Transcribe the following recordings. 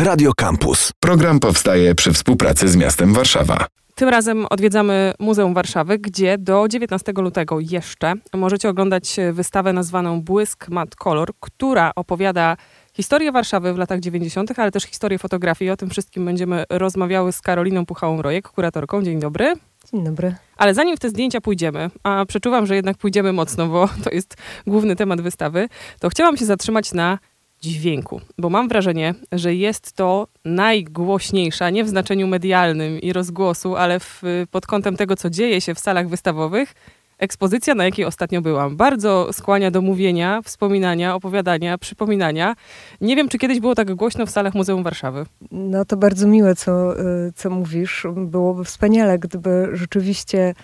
Radio Campus. Program powstaje przy współpracy z miastem Warszawa. Tym razem odwiedzamy Muzeum Warszawy, gdzie do 19 lutego jeszcze możecie oglądać wystawę nazwaną Błysk Mat Kolor, która opowiada historię Warszawy w latach 90., ale też historię fotografii. O tym wszystkim będziemy rozmawiały z Karoliną Puchałą-Rojek, kuratorką. Dzień dobry. Dzień dobry. Ale zanim w te zdjęcia pójdziemy, a przeczuwam, że jednak pójdziemy mocno, bo to jest główny temat wystawy, to chciałam się zatrzymać na dźwięku, bo mam wrażenie, że jest to najgłośniejsza, nie w znaczeniu medialnym i rozgłosu, ale w, pod kątem tego, co dzieje się w salach wystawowych, ekspozycja, na jakiej ostatnio byłam. Bardzo skłania do mówienia, wspominania, opowiadania, przypominania. Nie wiem, czy kiedyś było tak głośno w salach Muzeum Warszawy. No to bardzo miłe, co, y, co mówisz. Byłoby wspaniale, gdyby rzeczywiście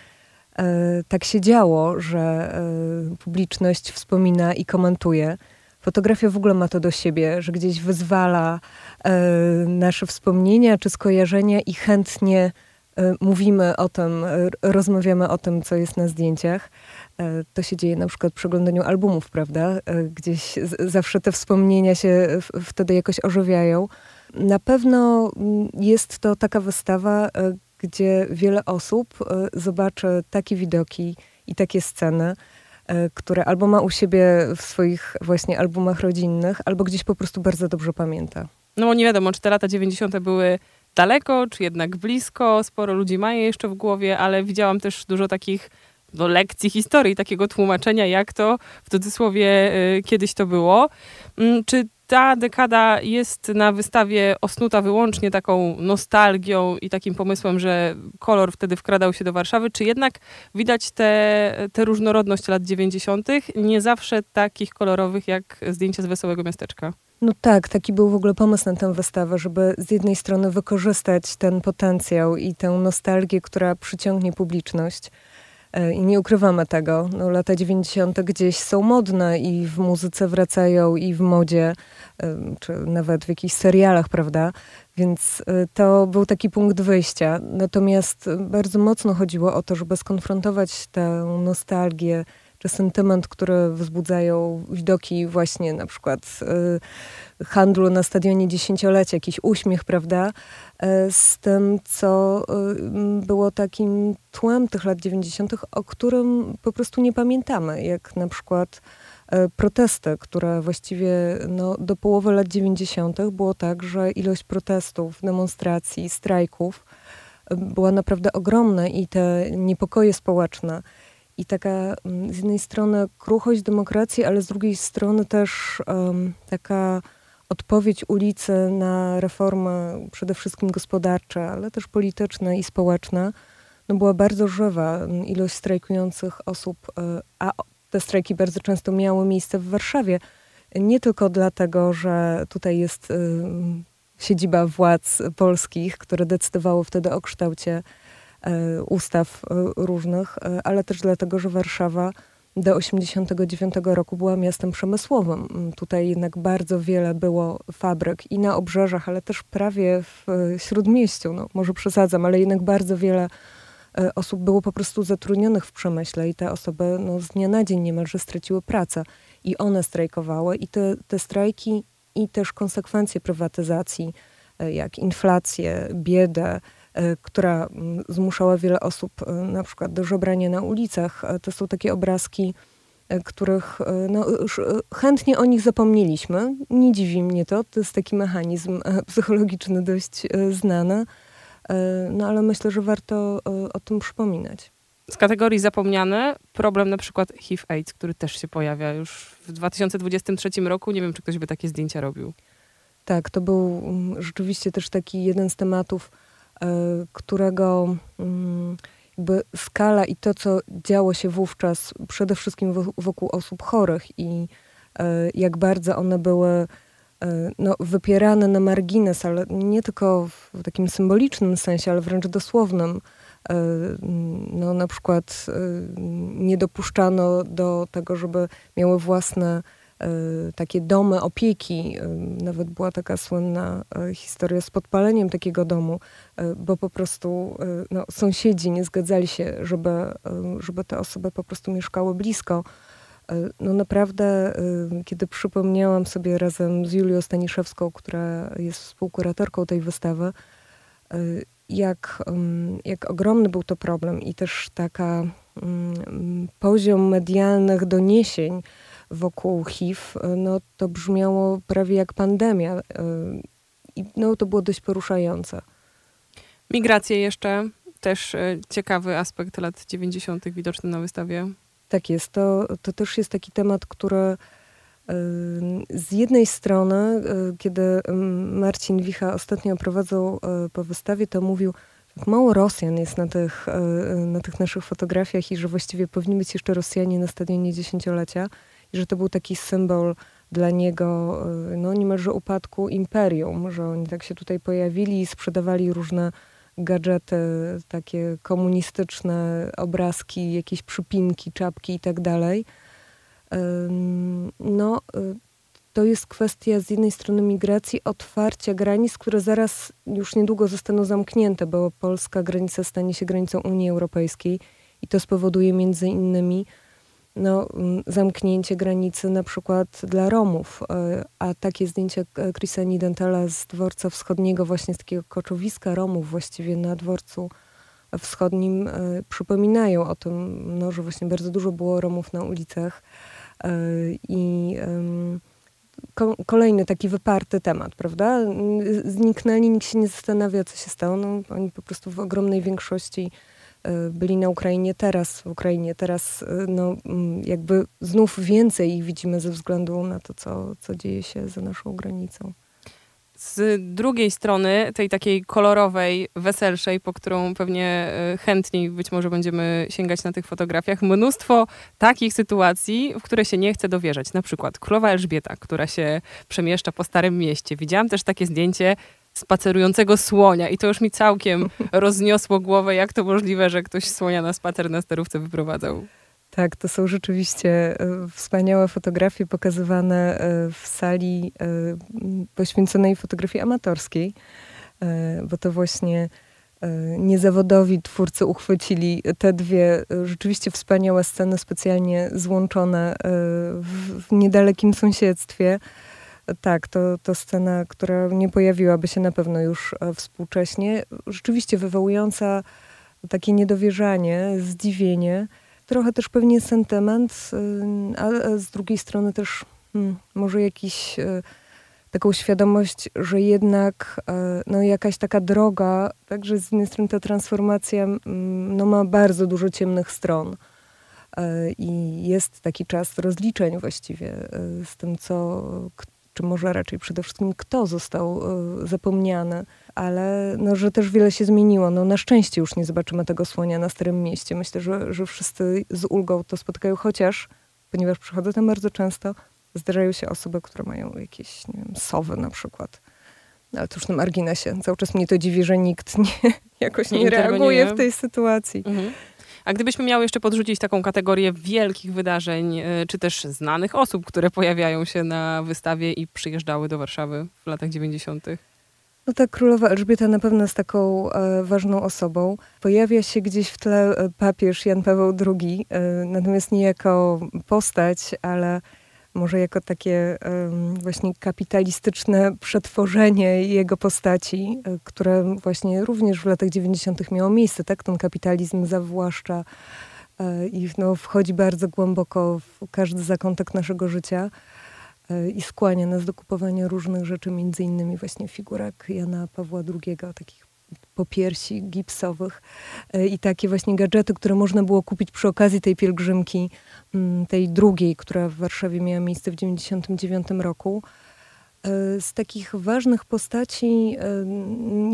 e, tak się działo, że e, publiczność wspomina i komentuje. Fotografia w ogóle ma to do siebie, że gdzieś wyzwala e, nasze wspomnienia czy skojarzenia i chętnie e, mówimy o tym, rozmawiamy o tym, co jest na zdjęciach. E, to się dzieje na przykład przy oglądaniu albumów, prawda? Gdzieś zawsze te wspomnienia się wtedy jakoś ożywiają. Na pewno mm, jest to taka wystawa, gdzie wiele osób zobaczy takie widoki i takie sceny, E, które albo ma u siebie w swoich właśnie albumach rodzinnych, albo gdzieś po prostu bardzo dobrze pamięta. No bo nie wiadomo, czy te lata 90. były daleko, czy jednak blisko. Sporo ludzi ma je jeszcze w głowie, ale widziałam też dużo takich no, lekcji historii, takiego tłumaczenia, jak to w cudzysłowie y, kiedyś to było. Y, czy ta dekada jest na wystawie osnuta wyłącznie taką nostalgią i takim pomysłem, że kolor wtedy wkradał się do Warszawy, czy jednak widać tę różnorodność lat 90., nie zawsze takich kolorowych jak zdjęcia z Wesołego Miasteczka? No tak, taki był w ogóle pomysł na tę wystawę, żeby z jednej strony wykorzystać ten potencjał i tę nostalgię, która przyciągnie publiczność, I nie ukrywamy tego. No, lata 90. gdzieś są modne i w muzyce wracają, i w modzie, e, czy nawet w jakichś serialach, prawda? Więc e, to był taki punkt wyjścia. Natomiast bardzo mocno chodziło o to, żeby skonfrontować tę nostalgię, czy sentyment, który wzbudzają widoki właśnie na przykład handlu na stadionie dziesięciolecia, jakiś uśmiech, prawda, e, z tym, co e, było takim tłem tych lat 90., o którym po prostu nie pamiętamy, jak na przykład e, protesty, które właściwie no, do połowy lat 90. było tak, że ilość protestów, demonstracji, strajków była naprawdę ogromna i te niepokoje społeczne i taka z jednej strony kruchość demokracji, ale z drugiej strony też um, taka odpowiedź ulicy na reformy przede wszystkim gospodarcze, ale też polityczne i społeczne, no była bardzo żywa. Ilość strajkujących osób, e, a te strajki bardzo często miały miejsce w Warszawie. Nie tylko dlatego, że tutaj jest e, siedziba władz polskich, które decydowały wtedy o kształcie e, ustaw różnych, ale też dlatego, że Warszawa do 1989 roku była miastem przemysłowym. Mm, tutaj jednak bardzo wiele było fabryk i na obrzeżach, ale też prawie w e, śródmieściu. No, może przesadzam, ale jednak bardzo wiele e, osób było po prostu zatrudnionych w przemyśle i te osoby no, z dnia na dzień niemalże straciły pracę. I one strajkowały i te, te strajki i też konsekwencje prywatyzacji, e, jak inflację, biedę, która mm, zmuszała wiele osób e, na przykład do żebrania na ulicach. E, to są takie obrazki, których no, chętnie o nich zapomnieliśmy. Nie dziwi mnie to, to jest taki mechanizm psychologiczny dość znany, no ale myślę, że warto o tym przypominać. Z kategorii zapomniane problem na przykład HIV-AIDS, który też się pojawia już w 2023 roku. Nie wiem, czy ktoś by takie zdjęcia robił. Tak, to był rzeczywiście też taki jeden z tematów, E, którego mm, jakby skala i to, co działo się wówczas przede wszystkim wokół osób chorych i e, jak bardzo one były e, no, wypierane na margines, ale nie tylko w takim symbolicznym sensie, ale wręcz dosłownym. No, na przykład nie dopuszczano do tego, żeby miały własne takie domy opieki. Y, nawet była taka słynna y, historia z podpaleniem takiego domu, bo po prostu no, sąsiedzi nie zgadzali się, żeby, żeby te osoby po prostu mieszkały blisko. no naprawdę, kiedy przypomniałam sobie razem z Julią Staniszewską, która jest współkuratorką tej wystawy, jak, jak ogromny był to problem i też taka poziom medialnych doniesień wokół HIV, no to brzmiało prawie jak pandemia. I no, to było dość poruszające. Migracje jeszcze, też e, ciekawy aspekt lat 90. widoczny na wystawie. Tak jest. To, to też jest taki temat, który e, z jednej strony, e, kiedy Marcin Wicha ostatnio prowadzał po wystawie, to mówił, jak mało Rosjan jest na tych, na tych naszych fotografiach i że właściwie powinni być jeszcze Rosjanie na stadionie dziesięciolecia i że to był taki symbol dla niego no, niemalże upadku imperium, że oni tak się tutaj pojawili i sprzedawali różne gadżety, takie komunistyczne obrazki, jakieś przypinki, czapki i tak dalej. No, y, to jest kwestia z jednej strony migracji, otwarcia granic, które zaraz już niedługo zostaną zamknięte, bo polska granica stanie się granicą Unii Europejskiej i to spowoduje między innymi no, mm, zamknięcie granicy na przykład dla Romów. E, a takie zdjęcia Chrisa Nidentala z dworca wschodniego, właśnie z takiego koczowiska Romów właściwie na dworcu wschodnim e, przypominają o tym, no, że właśnie bardzo dużo było Romów na ulicach e, i kolejny taki wyparty temat, prawda? Zniknęli, nikt się nie zastanawia, co się stało. No, oni po prostu w ogromnej większości byli na Ukrainie teraz, w Ukrainie teraz, y, no mm, jakby znów więcej ich widzimy ze względu na to, co, co dzieje się za naszą granicą. Z drugiej strony, tej takiej kolorowej, weselszej, po którą pewnie y, chętniej być może będziemy sięgać na tych fotografiach, mnóstwo takich sytuacji, w które się nie chce dowierzać. Na przykład królowa Elżbieta, która się przemieszcza po Starym Mieście. Widziałam też takie zdjęcie spacerującego słonia i to już mi całkiem rozniosło głowę, jak to możliwe, że ktoś słonia na spacer na sterówce wyprowadzał. Tak, to są rzeczywiście e, wspaniałe fotografie pokazywane e, w sali e, poświęconej fotografii amatorskiej, bo to właśnie niezawodowi twórcy uchwycili te dwie rzeczywiście wspaniałe sceny, specjalnie złączone w, w niedalekim sąsiedztwie tak, to, to scena, która nie pojawiłaby się na pewno już e, współcześnie. Rzeczywiście wywołująca takie niedowierzanie, zdziwienie, trochę też pewnie sentyment, y, a z drugiej strony też hmm, może jakiś e, taką świadomość, że jednak e, no, jakaś taka droga, także z jednej strony ta transformacja no, ma bardzo dużo ciemnych stron. I jest taki czas rozliczeń właściwie z tym, co, czy może raczej przede wszystkim kto został y, zapomniany, ale no, że też wiele się zmieniło. No, na szczęście już nie zobaczymy tego słonia na Starym Mieście. Myślę, że, że wszyscy z ulgą to spotkają, chociaż, ponieważ przychodzę tam bardzo często, zdarzają się osoby, które mają jakieś, nie wiem, sowy na przykład. Ale to już na marginesie. Cały czas mnie to dziwi, że nikt nie, jakoś nie, nie reaguje w tej sytuacji. Mhm. A gdybyśmy miały jeszcze podrzucić taką kategorię wielkich wydarzeń, e, czy też znanych osób, które pojawiają się na wystawie i przyjeżdżały do Warszawy w latach 90. No tak, królowa Elżbieta na pewno jest taką e, ważną osobą. Pojawia się gdzieś w tle e, papież Jan Paweł II, e, natomiast nie jako postać, ale może jako takie właśnie kapitalistyczne przetworzenie jego postaci, e, które właśnie również w latach 90. miało miejsce, tak? Ten kapitalizm zawłaszcza e, i no, wchodzi bardzo głęboko w każdy zakątek naszego życia e, i skłania nas do kupowania różnych rzeczy, między innymi właśnie figurek Jana Pawła II, takich popiersi gipsowych i takie właśnie gadżety, które można było kupić przy okazji tej pielgrzymki Mm, tej drugiej, która w Warszawie miała miejsce w 1999 roku. E, z takich ważnych postaci e,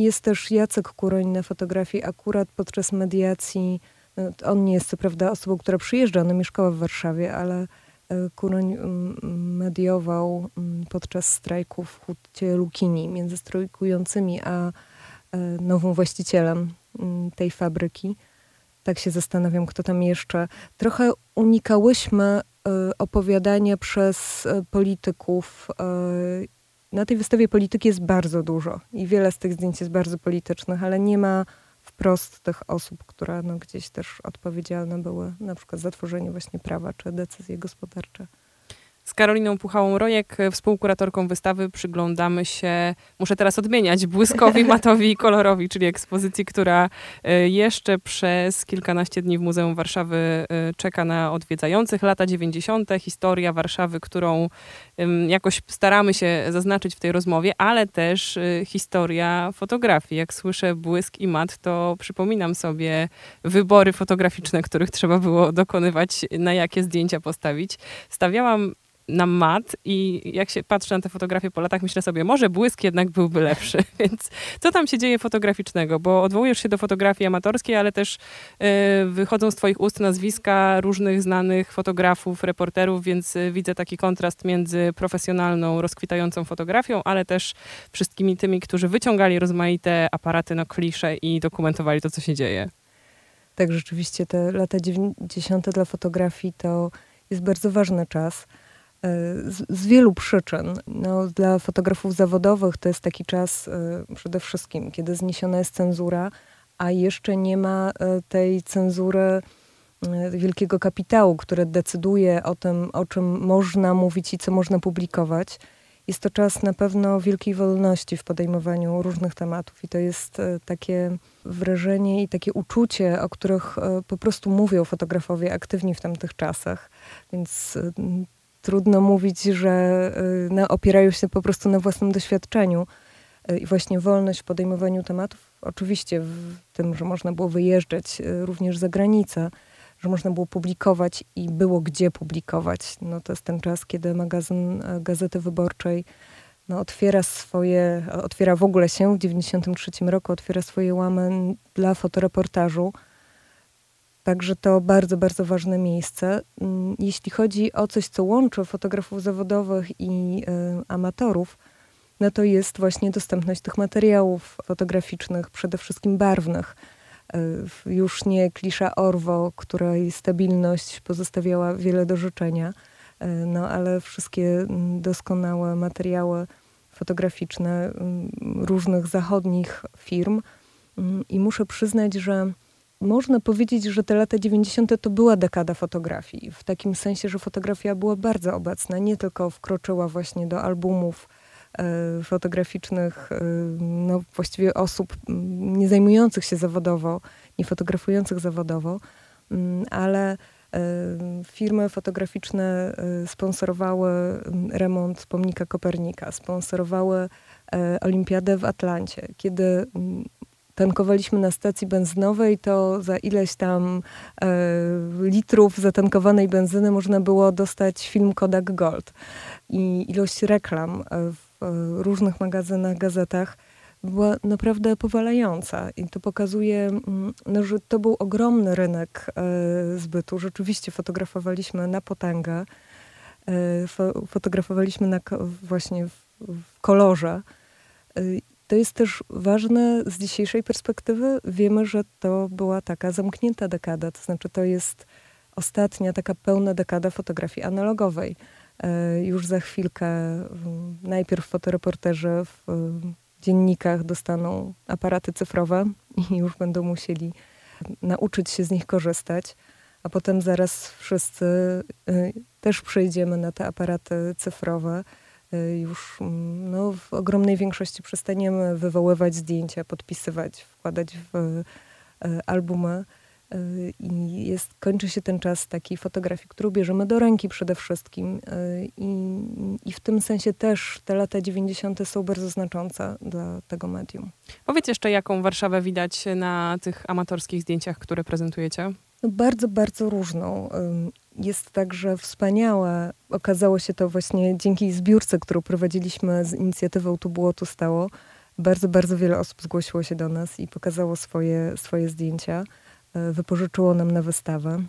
jest też Jacek Kuroń na fotografii akurat podczas mediacji. E, on nie jest co prawda osobą, która przyjeżdża, ona mieszkała w Warszawie, ale Kuroń mediował podczas strajku w hucie Lukini między strajkującymi a nowym właścicielem tej fabryki tak się zastanawiam, kto tam jeszcze. Trochę unikałyśmy e, opowiadania przez e, polityków. E, na tej wystawie polityki jest bardzo dużo i wiele z tych zdjęć jest bardzo politycznych, ale nie ma wprost tych osób, które no, gdzieś też odpowiedzialne były na przykład za tworzenie właśnie prawa czy decyzje gospodarcze. Z Karoliną Puchałą-Rojek, współkuratorką wystawy, przyglądamy się, muszę teraz odmieniać, błyskowi, matowi i kolorowi, czyli ekspozycji, która e, jeszcze przez kilkanaście dni w Muzeum Warszawy e, czeka na odwiedzających. Lata 90., historia Warszawy, którą jakoś staramy się zaznaczyć w tej rozmowie, ale też e, historia fotografii. Jak słyszę błysk i mat, to przypominam sobie wybory fotograficzne, których trzeba było dokonywać, na jakie zdjęcia postawić. Stawiałam na mat i jak się patrzy na te fotografie po latach, myślę sobie, może błysk jednak byłby lepszy. Więc co tam się dzieje fotograficznego? Bo odwołujesz się do fotografii amatorskiej, ale też y, wychodzą z twoich ust nazwiska różnych znanych fotografów, reporterów, więc y, widzę taki kontrast między profesjonalną, rozkwitającą fotografią, ale też wszystkimi tymi, którzy wyciągali rozmaite aparaty na klisze i dokumentowali to, co się dzieje. Tak, rzeczywiście te lata 90. dla fotografii to jest bardzo ważny czas. E, z, wielu przyczyn. No, dla fotografów zawodowych to jest taki czas y, przede wszystkim, kiedy zniesiona jest cenzura, a jeszcze nie ma y, tej cenzury y, wielkiego kapitału, który decyduje o tym, o czym można mówić i co można publikować. Jest to czas na pewno wielkiej wolności w podejmowaniu różnych tematów, i to jest takie wrażenie i takie uczucie, o których po prostu mówią fotografowie aktywni w tamtych czasach. Więc trudno mówić, że y, opierają się po prostu na własnym doświadczeniu. Y, I właśnie wolność w podejmowaniu tematów, oczywiście w tym, że można było wyjeżdżać y, również za granicę, że można było publikować i było gdzie publikować. No, to jest ten czas, kiedy magazyn Gazety Wyborczej no, otwiera swoje, otwiera w ogóle się w 1993 roku, otwiera swoje łamy dla fotoreportażu. Także to bardzo, bardzo ważne miejsce. Mm, jeśli chodzi o coś, co łączy fotografów zawodowych i y, amatorów, no to jest właśnie dostępność tych materiałów fotograficznych, przede wszystkim barwnych. Y, już nie klisza Orwo, której stabilność pozostawiała wiele do życzenia, y, no ale wszystkie mm, doskonałe materiały fotograficzne mm, różnych zachodnich firm. I muszę przyznać, że można powiedzieć, że te lata 90. to była dekada fotografii. W takim sensie, że fotografia była bardzo obecna. Nie tylko wkroczyła właśnie do albumów e, fotograficznych, e, no właściwie osób nie zajmujących się zawodowo, nie fotografujących zawodowo, ale e, firmy fotograficzne sponsorowały remont pomnika Kopernika, sponsorowały olimpiadę w Atlancie, kiedy tankowaliśmy na stacji benzynowej, to za ileś tam e, litrów zatankowanej benzyny można było dostać film Kodak Gold. I ilość reklam e, w e, różnych magazynach, gazetach była naprawdę powalająca. I to pokazuje, mm, no, że to był ogromny rynek e, zbytu. Rzeczywiście fotografowaliśmy na potęgę. E, fo fotografowaliśmy na, właśnie w, w kolorze. To jest też ważne z dzisiejszej perspektywy. Wiemy, że to była taka zamknięta dekada, to znaczy to jest ostatnia taka pełna dekada fotografii analogowej. E, już za chwilkę najpierw fotoreporterzy w dziennikach dostaną aparaty cyfrowe i już będą musieli nauczyć się z nich korzystać, a potem zaraz wszyscy e, też przejdziemy na te aparaty cyfrowe. Y, już mm, no, w ogromnej większości przestaniemy wywoływać zdjęcia, podpisywać, wkładać w y, albumy. Y, I jest, kończy się ten czas takiej fotografii, którą bierzemy do ręki przede wszystkim. I, I w tym sensie też te lata 90. są bardzo znaczące dla tego medium. Powiedz jeszcze, jaką Warszawę widać na tych amatorskich zdjęciach, które prezentujecie? No bardzo, bardzo różną jest także wspaniałe. Okazało się to właśnie dzięki zbiórce, którą prowadziliśmy z inicjatywą Tu było, tu stało. Bardzo, bardzo wiele osób zgłosiło się do nas i pokazało swoje, swoje zdjęcia. E, wypożyczyło nam na wystawę.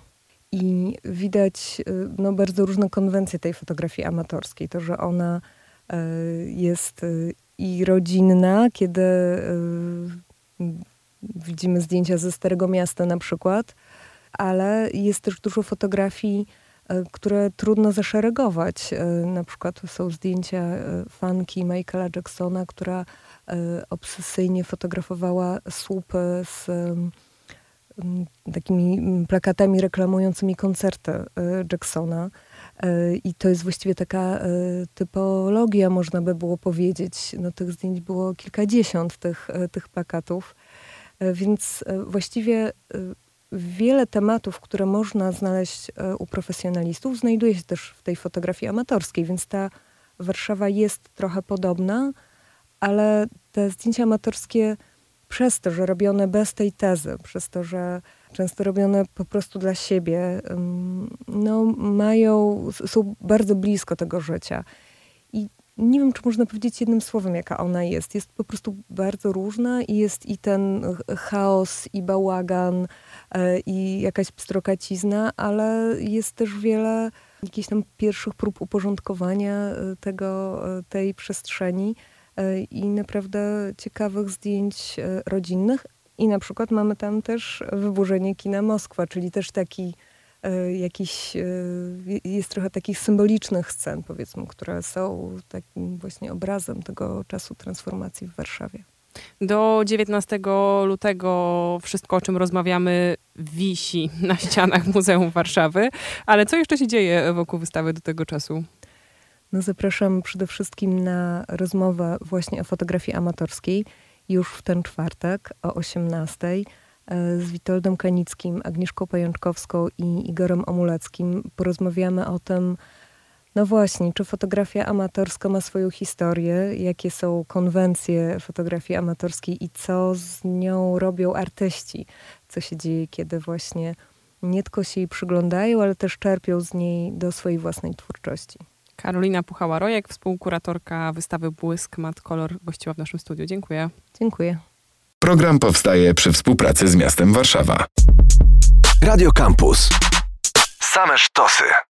I widać e, no, bardzo różne konwencje tej fotografii amatorskiej. To, że ona e, jest i rodzinna, kiedy widzimy zdjęcia ze Starego Miasta na przykład, ale jest też dużo fotografii, e, które trudno zaszeregować. E, na przykład są zdjęcia e, fanki Michaela Jacksona, która obsesyjnie fotografowała słupy z takimi plakatami reklamującymi koncerty Jacksona. I to jest właściwie taka typologia, można by było powiedzieć. No, tych zdjęć było kilkadziesiąt, tych, tych plakatów. Więc właściwie wiele tematów, które można znaleźć u profesjonalistów, znajduje się też w tej fotografii amatorskiej, więc ta Warszawa jest trochę podobna, ale te zdjęcia amatorskie przez to, że robione bez tej tezy, przez to, że często robione po prostu dla siebie, no, mają, są bardzo blisko tego życia. I nie wiem, czy można powiedzieć jednym słowem, jaka ona jest. Jest po prostu bardzo różna i jest i ten chaos, i bałagan, e, i jakaś pstrokacizna, ale jest też wiele jakichś tam pierwszych prób uporządkowania e, tego, e, tej przestrzeni i naprawdę ciekawych zdjęć rodzinnych. I na przykład mamy tam też wyburzenie kina Moskwa, czyli też taki jakiś, jest trochę takich symbolicznych scen, powiedzmy, które są takim właśnie obrazem tego czasu transformacji w Warszawie. Do 19 lutego wszystko, o czym rozmawiamy, wisi na ścianach Muzeum Warszawy. Ale co jeszcze się dzieje wokół wystawy do tego czasu? No zapraszam przede wszystkim na rozmowę właśnie o fotografii amatorskiej już w ten czwartek o 18 e, z Witoldem Kanickim, Agnieszką Pajączkowską i Igorem Omuleckim. Porozmawiamy o tym, no właśnie, czy fotografia amatorska ma swoją historię? Jakie są konwencje fotografii amatorskiej i co z nią robią artyści? Co się dzieje, kiedy właśnie nie tylko się jej przyglądają, ale też czerpią z niej do swojej własnej twórczości. Karolina Puchała-Rojek, współkuratorka wystawy Błysk Mat Kolor, gościła w naszym studiu. Dziękuję. Dziękuję. Program powstaje przy współpracy z miastem Warszawa. Radio Campus. Same sztosy.